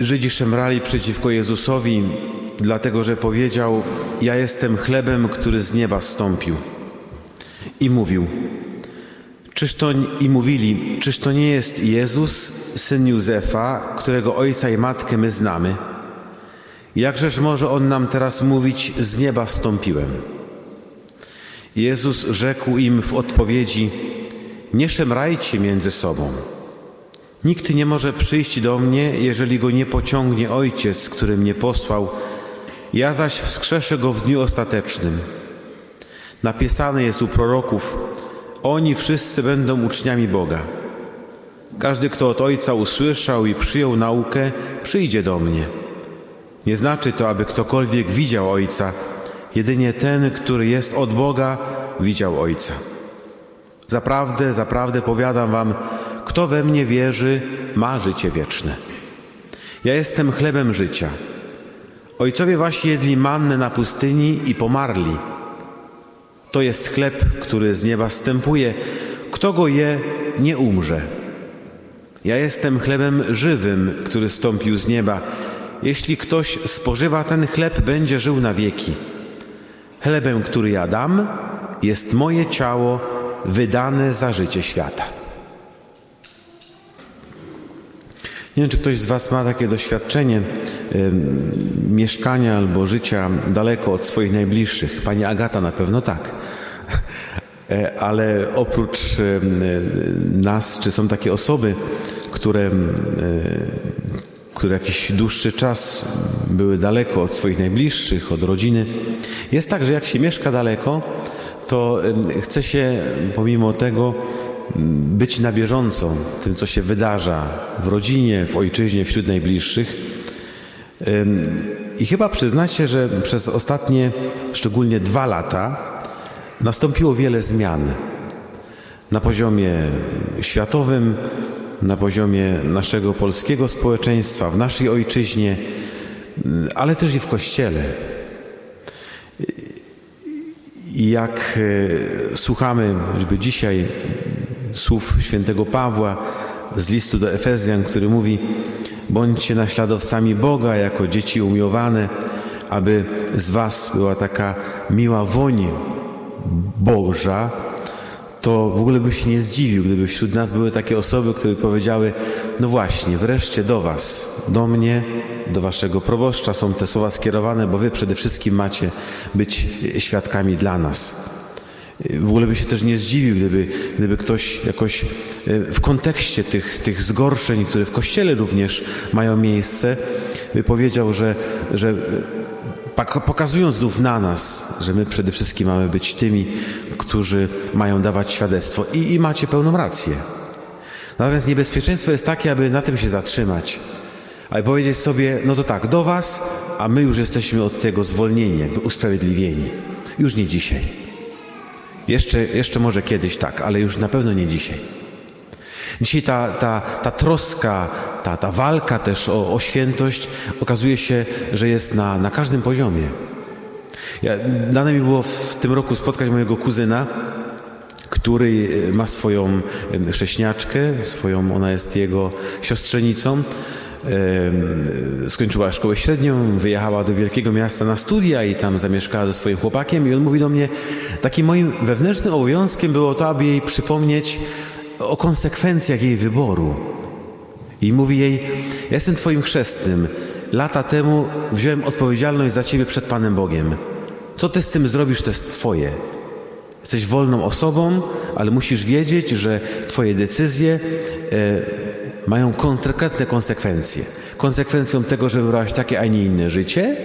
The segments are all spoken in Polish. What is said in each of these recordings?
Żydzi szemrali przeciwko Jezusowi, dlatego że powiedział: Ja jestem chlebem, który z nieba stąpił. I mówił: Czyż to, I mówili: Czyż to nie jest Jezus, syn Józefa, którego ojca i matkę my znamy? Jakżeż może on nam teraz mówić: Z nieba stąpiłem? Jezus rzekł im w odpowiedzi: Nie szemrajcie między sobą. Nikt nie może przyjść do mnie, jeżeli go nie pociągnie Ojciec, który mnie posłał. Ja zaś wskrzeszę go w dniu ostatecznym. Napisane jest u proroków: Oni wszyscy będą uczniami Boga. Każdy, kto od Ojca usłyszał i przyjął naukę, przyjdzie do mnie. Nie znaczy to, aby ktokolwiek widział Ojca, jedynie ten, który jest od Boga, widział Ojca. Zaprawdę, zaprawdę powiadam wam, kto we mnie wierzy, ma życie wieczne. Ja jestem chlebem życia. Ojcowie wasi jedli mannę na pustyni i pomarli. To jest chleb, który z nieba stępuje. Kto go je, nie umrze. Ja jestem chlebem żywym, który stąpił z nieba. Jeśli ktoś spożywa ten chleb, będzie żył na wieki. Chlebem, który ja dam, jest moje ciało wydane za życie świata. Nie wiem, czy ktoś z Was ma takie doświadczenie y, mieszkania albo życia daleko od swoich najbliższych. Pani Agata na pewno tak. E, ale oprócz y, nas, czy są takie osoby, które, y, które jakiś dłuższy czas były daleko od swoich najbliższych, od rodziny. Jest tak, że jak się mieszka daleko, to chce się pomimo tego być na bieżąco tym, co się wydarza w rodzinie, w ojczyźnie, wśród najbliższych. I chyba przyznacie, że przez ostatnie szczególnie dwa lata nastąpiło wiele zmian na poziomie światowym, na poziomie naszego polskiego społeczeństwa, w naszej ojczyźnie, ale też i w Kościele. Jak e, słuchamy choćby dzisiaj słów świętego Pawła z listu do Efezjan, który mówi: Bądźcie naśladowcami Boga jako dzieci umiłowane, aby z Was była taka miła woń Boża, to w ogóle by się nie zdziwił, gdyby wśród nas były takie osoby, które powiedziały: No właśnie, wreszcie do Was, do mnie, do Waszego proboszcza są te słowa skierowane, bo Wy przede wszystkim macie być świadkami dla nas. W ogóle by się też nie zdziwił, gdyby, gdyby ktoś jakoś e, w kontekście tych, tych zgorszeń, które w Kościele również mają miejsce, by powiedział, że, że e, pokazując znów na nas, że my przede wszystkim mamy być tymi, którzy mają dawać świadectwo. I, i macie pełną rację. Natomiast niebezpieczeństwo jest takie, aby na tym się zatrzymać. Ale powiedzieć sobie, no to tak, do Was, a my już jesteśmy od tego zwolnieni, jakby usprawiedliwieni. Już nie dzisiaj. Jeszcze, jeszcze może kiedyś tak, ale już na pewno nie dzisiaj. Dzisiaj ta, ta, ta troska, ta, ta walka też o, o świętość okazuje się, że jest na, na każdym poziomie. Ja, dane mi było w tym roku spotkać mojego kuzyna, który ma swoją chrześniaczkę, swoją, ona jest jego siostrzenicą skończyła szkołę średnią, wyjechała do wielkiego miasta na studia i tam zamieszkała ze swoim chłopakiem i on mówi do mnie, takim moim wewnętrznym obowiązkiem było to, aby jej przypomnieć o konsekwencjach jej wyboru. I mówi jej, ja jestem twoim chrzestnym. Lata temu wziąłem odpowiedzialność za ciebie przed Panem Bogiem. Co ty z tym zrobisz, to jest twoje. Jesteś wolną osobą, ale musisz wiedzieć, że twoje decyzje e, mają konkretne konsekwencje. Konsekwencją tego, że wybrałaś takie, a nie inne życie,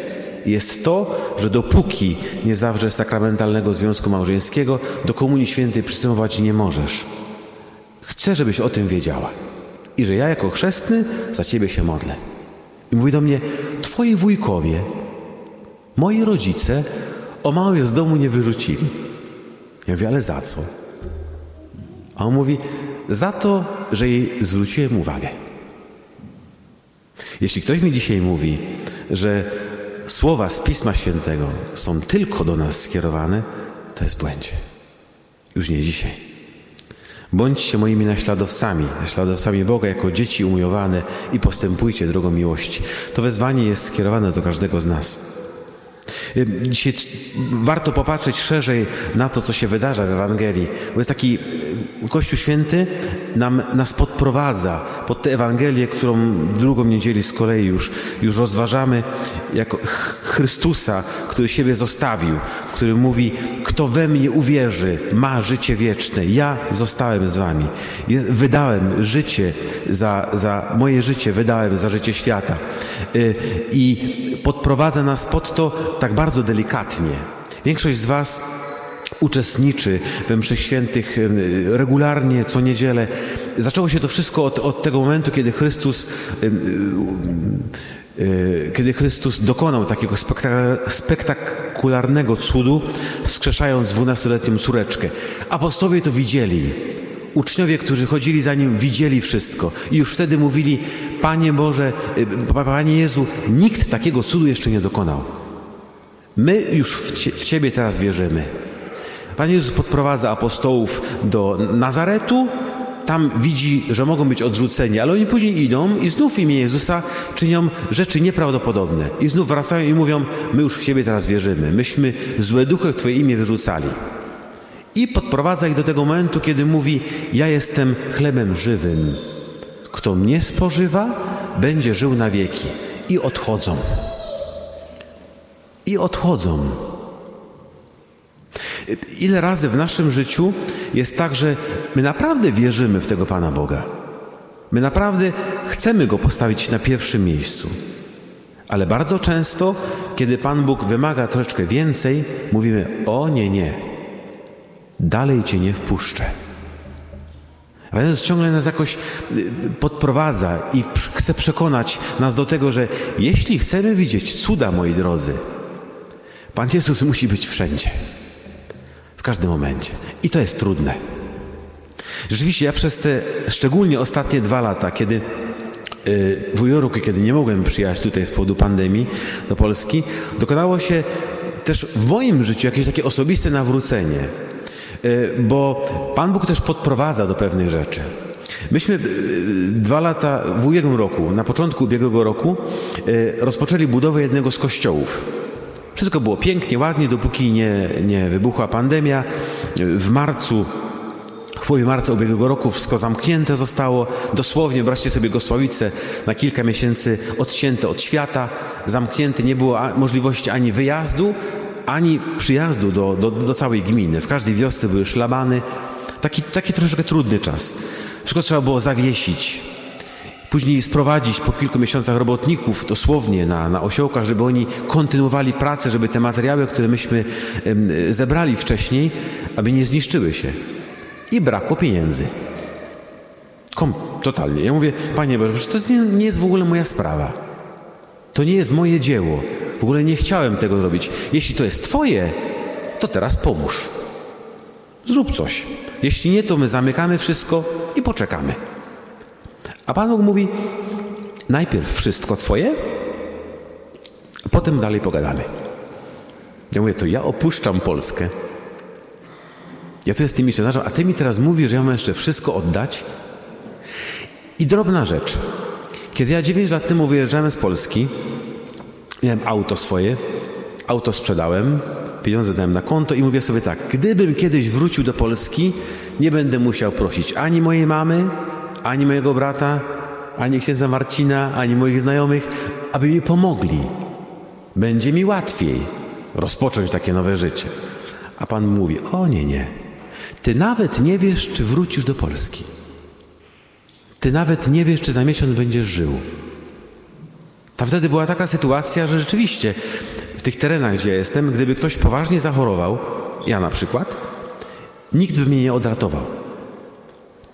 jest to, że dopóki nie zawrzesz sakramentalnego związku małżeńskiego, do Komunii Świętej przystępować nie możesz. Chcę, żebyś o tym wiedziała. I że ja jako chrzestny za ciebie się modlę. I mówi do mnie, twoi wujkowie, moi rodzice o małe z domu nie wyrzucili. Ja mówię, ale za co? A on mówi, za to, że jej zwróciłem uwagę. Jeśli ktoś mi dzisiaj mówi, że słowa z Pisma Świętego są tylko do nas skierowane, to jest błędzie. Już nie dzisiaj. Bądźcie moimi naśladowcami, naśladowcami Boga jako dzieci umiłowane i postępujcie drogą miłości. To wezwanie jest skierowane do każdego z nas. Dzisiaj warto popatrzeć szerzej na to, co się wydarza w Ewangelii, bo jest taki Kościół Święty nam, nas podprowadza pod tę Ewangelię, którą drugą niedzieli z kolei już, już rozważamy, jako Chrystusa, który siebie zostawił, który mówi, kto we mnie uwierzy, ma życie wieczne. Ja zostałem z wami. Wydałem życie za, za moje życie, wydałem za życie świata. Y, I podprowadza nas pod to tak bardzo delikatnie. Większość z Was uczestniczy we mszy świętych regularnie, co niedzielę. Zaczęło się to wszystko od, od tego momentu, kiedy Chrystus e, kiedy Chrystus dokonał takiego spektakularnego cudu, wskrzeszając dwunastoletnią córeczkę. Apostowie to widzieli. Uczniowie, którzy chodzili za nim, widzieli wszystko i już wtedy mówili: Panie Boże, y, Panie Jezu, nikt takiego cudu jeszcze nie dokonał. My już w Ciebie teraz wierzymy. Pan Jezus podprowadza apostołów do Nazaretu, tam widzi, że mogą być odrzuceni, ale oni później idą i znów w imię Jezusa czynią rzeczy nieprawdopodobne. I znów wracają i mówią: My już w Ciebie teraz wierzymy. Myśmy złe duchy w Twoje imię wyrzucali. I podprowadza ich do tego momentu, kiedy mówi: Ja jestem chlebem żywym. Kto mnie spożywa, będzie żył na wieki. I odchodzą. I odchodzą. Ile razy w naszym życiu jest tak, że my naprawdę wierzymy w tego Pana Boga. My naprawdę chcemy Go postawić na pierwszym miejscu. Ale bardzo często, kiedy Pan Bóg wymaga troszeczkę więcej, mówimy: O nie, nie, dalej Cię nie wpuszczę. A Jezus ciągle nas jakoś y, podprowadza i chce przekonać nas do tego, że jeśli chcemy widzieć cuda, moi drodzy, Pan Jezus musi być wszędzie, każdym momencie. I to jest trudne. Rzeczywiście ja przez te szczególnie ostatnie dwa lata, kiedy y, w Jorku, kiedy nie mogłem przyjechać tutaj z powodu pandemii do Polski, dokonało się też w moim życiu jakieś takie osobiste nawrócenie. Y, bo Pan Bóg też podprowadza do pewnych rzeczy. Myśmy y, dwa lata w ubiegłym roku, na początku ubiegłego roku, rozpoczęli budowę jednego z kościołów. Wszystko było pięknie, ładnie, dopóki nie, nie wybuchła pandemia. W marcu w połowie marca ubiegłego roku wszystko zamknięte zostało. Dosłownie, wyobraźcie sobie Gosławice, na kilka miesięcy odcięte od świata, zamknięte, nie było możliwości ani wyjazdu, ani przyjazdu do, do, do całej gminy. W każdej wiosce były szlabany. Taki, taki troszeczkę trudny czas. Wszystko trzeba było zawiesić. Później sprowadzić po kilku miesiącach robotników dosłownie na, na osiołkach, żeby oni kontynuowali pracę, żeby te materiały, które myśmy zebrali wcześniej, aby nie zniszczyły się. I brakło pieniędzy. Kom, totalnie. Ja mówię, Panie Boże, to nie, nie jest w ogóle moja sprawa. To nie jest moje dzieło. W ogóle nie chciałem tego zrobić. Jeśli to jest Twoje, to teraz pomóż. Zrób coś. Jeśli nie, to my zamykamy wszystko i poczekamy. A Pan Bóg mówi: najpierw wszystko Twoje, a potem dalej pogadamy. Ja mówię: To ja opuszczam Polskę. Ja tu jestem misjonarzem, a Ty mi teraz mówisz, że ja mam jeszcze wszystko oddać? I drobna rzecz. Kiedy ja 9 lat temu wyjeżdżałem z Polski, Miałem auto swoje, auto sprzedałem, pieniądze dałem na konto i mówię sobie tak, gdybym kiedyś wrócił do Polski, nie będę musiał prosić ani mojej mamy, ani mojego brata, ani księdza Marcina, ani moich znajomych, aby mi pomogli. Będzie mi łatwiej rozpocząć takie nowe życie. A Pan mówi, o nie, nie. Ty nawet nie wiesz, czy wrócisz do Polski. Ty nawet nie wiesz, czy za miesiąc będziesz żył. Ta wtedy była taka sytuacja, że rzeczywiście w tych terenach, gdzie jestem, gdyby ktoś poważnie zachorował, ja na przykład, nikt by mnie nie odratował.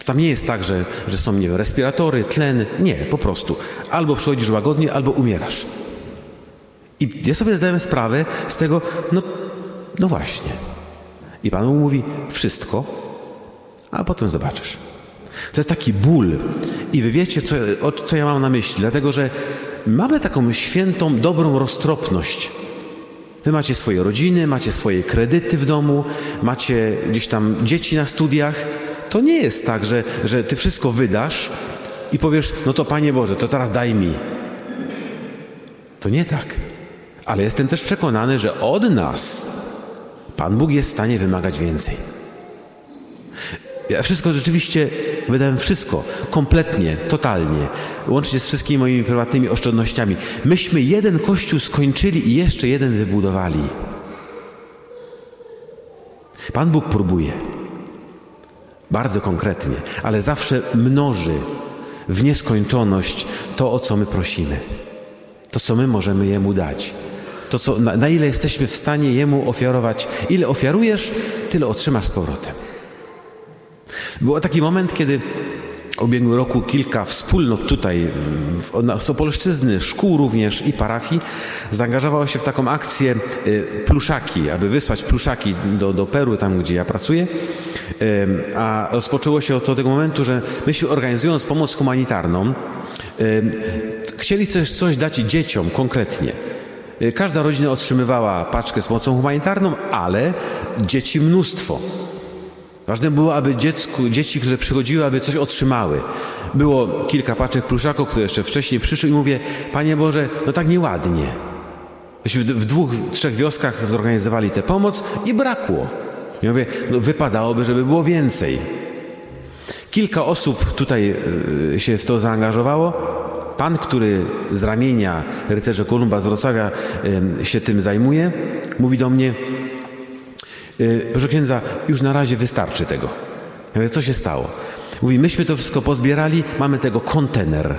Tam nie jest tak, że, że są, nie wiem, respiratory, tlen. Nie, po prostu. Albo przychodzisz łagodnie, albo umierasz. I ja sobie zdałem sprawę z tego, no, no właśnie. I Pan mu mówi wszystko, a potem zobaczysz. To jest taki ból. I wy wiecie, co, o, co ja mam na myśli, dlatego że mamy taką świętą, dobrą roztropność. Wy macie swoje rodziny, macie swoje kredyty w domu, macie gdzieś tam dzieci na studiach. To nie jest tak, że, że ty wszystko wydasz i powiesz, no to Panie Boże, to teraz daj mi. To nie tak. Ale jestem też przekonany, że od nas Pan Bóg jest w stanie wymagać więcej. Ja wszystko rzeczywiście wydałem wszystko, kompletnie, totalnie, łącznie z wszystkimi moimi prywatnymi oszczędnościami. Myśmy jeden kościół skończyli i jeszcze jeden wybudowali. Pan Bóg próbuje. Bardzo konkretnie, ale zawsze mnoży w nieskończoność to, o co my prosimy. To, co my możemy Jemu dać. To, co, na, na ile jesteśmy w stanie Jemu ofiarować. Ile ofiarujesz, tyle otrzymasz z powrotem. Był taki moment, kiedy ubiegłym roku kilka wspólnot tutaj z Opolszczyzny, szkół również i parafii zaangażowało się w taką akcję y, pluszaki, aby wysłać pluszaki do, do Peru, tam gdzie ja pracuję. A rozpoczęło się od tego momentu, że myśmy organizując pomoc humanitarną, chcieli coś, coś dać dzieciom konkretnie. Y, każda rodzina otrzymywała paczkę z pomocą humanitarną, ale dzieci mnóstwo. Ważne było, aby dziecku, dzieci, które przychodziły, aby coś otrzymały. Było kilka paczek pluszaków, które jeszcze wcześniej przyszły i mówię, Panie Boże, no tak nieładnie. Myśmy w dwóch, trzech wioskach zorganizowali tę pomoc i brakło. I mówię, no wypadałoby, żeby było więcej. Kilka osób tutaj e, się w to zaangażowało. Pan, który z ramienia rycerza Kolumba z Wrocławia się tym zajmuje, mówi do mnie, Y, proszę księdza, już na razie wystarczy tego. Ja mówię, co się stało? Mówi, myśmy to wszystko pozbierali, mamy tego kontener.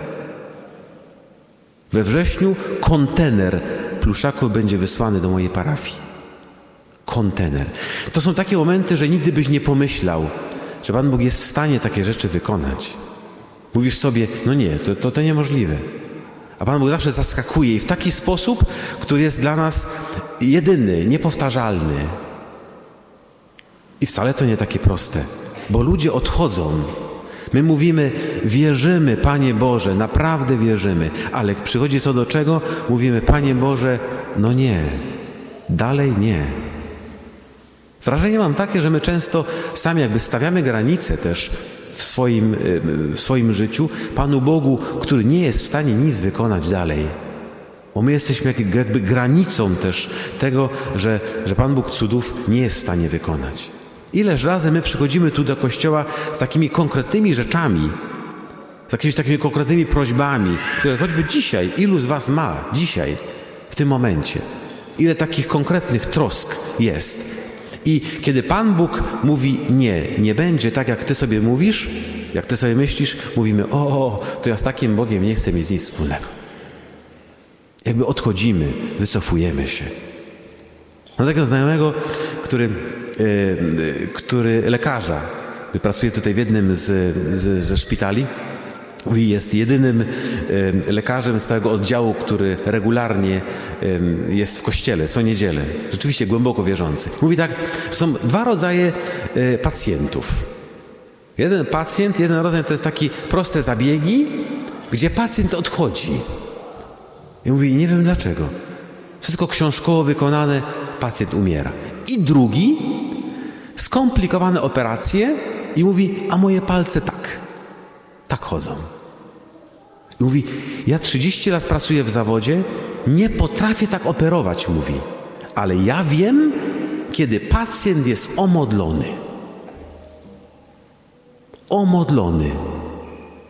We wrześniu kontener pluszaków będzie wysłany do mojej parafii. Kontener. To są takie momenty, że nigdy byś nie pomyślał, że Pan Bóg jest w stanie takie rzeczy wykonać. Mówisz sobie, no nie, to, to, to niemożliwe. A Pan Bóg zawsze zaskakuje i w taki sposób, który jest dla nas jedyny, niepowtarzalny. I wcale to nie takie proste, bo ludzie odchodzą. My mówimy, wierzymy, Panie Boże, naprawdę wierzymy, ale przychodzi co do czego, mówimy, Panie Boże, no nie, dalej nie. Wrażenie mam takie, że my często sami jakby stawiamy granice też w swoim, w swoim życiu Panu Bogu, który nie jest w stanie nic wykonać dalej. Bo my jesteśmy jakby granicą też tego, że, że Pan Bóg cudów nie jest w stanie wykonać. Ileż razy my przychodzimy tu do kościoła z takimi konkretnymi rzeczami, z jakimiś takimi konkretnymi prośbami, które choćby dzisiaj, ilu z Was ma dzisiaj, w tym momencie? Ile takich konkretnych trosk jest? I kiedy Pan Bóg mówi nie, nie będzie tak, jak Ty sobie mówisz, jak Ty sobie myślisz, mówimy, o, to ja z takim Bogiem nie chcę mieć nic wspólnego. Jakby odchodzimy, wycofujemy się. Mam takiego znajomego, który który lekarza, który pracuje tutaj w jednym z, z, ze szpitali, jest jedynym y, lekarzem z całego oddziału, który regularnie y, jest w kościele co niedzielę. Rzeczywiście głęboko wierzący. Mówi tak, że są dwa rodzaje pacjentów. Jeden pacjent, jeden rodzaj to jest taki proste zabiegi, gdzie pacjent odchodzi. I mówi, nie wiem dlaczego. Wszystko książkowo wykonane, pacjent umiera. I drugi skomplikowane operacje i mówi, a moje palce tak, tak chodzą. I mówi, ja 30 lat pracuję w zawodzie, nie potrafię tak operować, mówi, ale ja wiem, kiedy pacjent jest omodlony. Omodlony.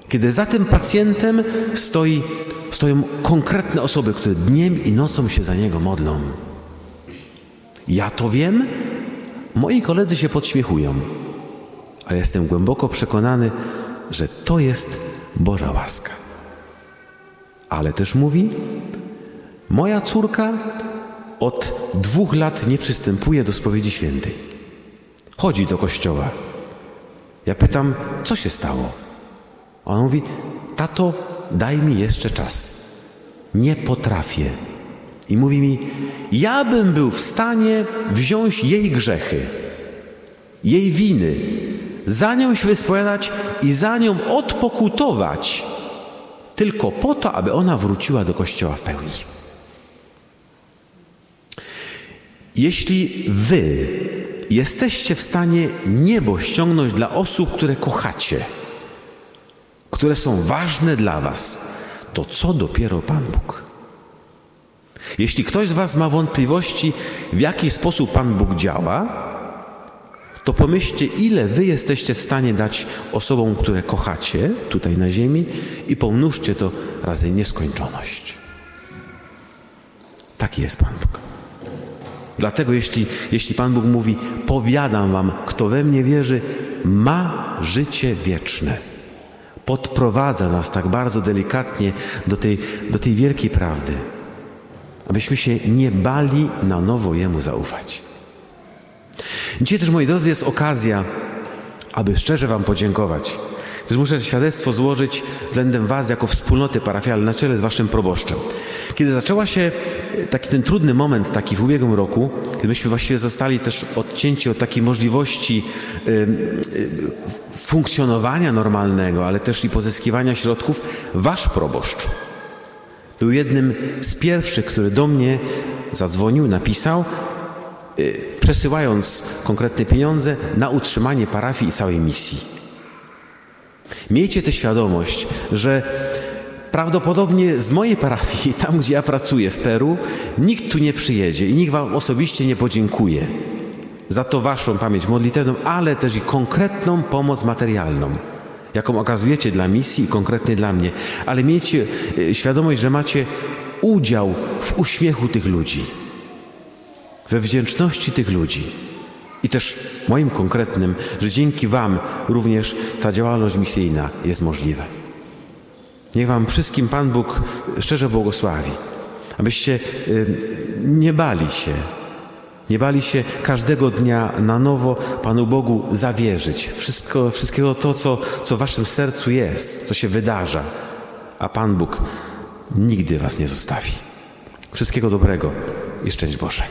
Kiedy za tym pacjentem stoi, stoją konkretne osoby, które dniem i nocą się za niego modlą. Ja to wiem, Moi koledzy się podśmiechują, ale jestem głęboko przekonany, że to jest Boża łaska. Ale też mówi, moja córka od dwóch lat nie przystępuje do spowiedzi świętej. Chodzi do kościoła. Ja pytam, co się stało? On mówi, tato, daj mi jeszcze czas. Nie potrafię. I mówi mi: Ja bym był w stanie wziąć jej grzechy, jej winy, za nią się wyspowiadać i za nią odpokutować, tylko po to, aby ona wróciła do kościoła w pełni. Jeśli wy jesteście w stanie niebo ściągnąć dla osób, które kochacie, które są ważne dla Was, to co dopiero Pan Bóg? Jeśli ktoś z Was ma wątpliwości, w jaki sposób Pan Bóg działa, to pomyślcie, ile Wy jesteście w stanie dać osobom, które kochacie tutaj na ziemi i pomnóżcie to razy nieskończoność. Taki jest Pan Bóg. Dlatego jeśli, jeśli Pan Bóg mówi, powiadam wam, kto we mnie wierzy, ma życie wieczne. Podprowadza nas tak bardzo delikatnie do tej, do tej wielkiej prawdy, abyśmy się nie bali na nowo Jemu zaufać. Dzisiaj też, moi drodzy, jest okazja, aby szczerze Wam podziękować muszę świadectwo złożyć względem Was jako wspólnoty parafialnej na czele z Waszym proboszczem. Kiedy zaczęła się e, taki ten trudny moment, taki w ubiegłym roku, kiedy myśmy właściwie zostali też odcięci od takiej możliwości y, y, funkcjonowania normalnego, ale też i pozyskiwania środków, Wasz proboszcz był jednym z pierwszych, który do mnie zadzwonił, napisał, y, przesyłając konkretne pieniądze na utrzymanie parafii i całej misji. Miejcie tę świadomość, że prawdopodobnie z mojej parafii, tam gdzie ja pracuję w Peru, nikt tu nie przyjedzie i nikt Wam osobiście nie podziękuje za to Waszą pamięć modlitewną, ale też i konkretną pomoc materialną, jaką okazujecie dla misji i konkretnie dla mnie. Ale miejcie e, świadomość, że macie udział w uśmiechu tych ludzi, we wdzięczności tych ludzi. I też moim konkretnym, że dzięki Wam również ta działalność misyjna jest możliwa. Niech Wam wszystkim Pan Bóg szczerze błogosławi, abyście y, nie bali się, nie bali się każdego dnia na nowo Panu Bogu zawierzyć. Wszystko, wszystkiego to, co, co w Waszym sercu jest, co się wydarza, a Pan Bóg nigdy Was nie zostawi. Wszystkiego dobrego i szczęść Boże.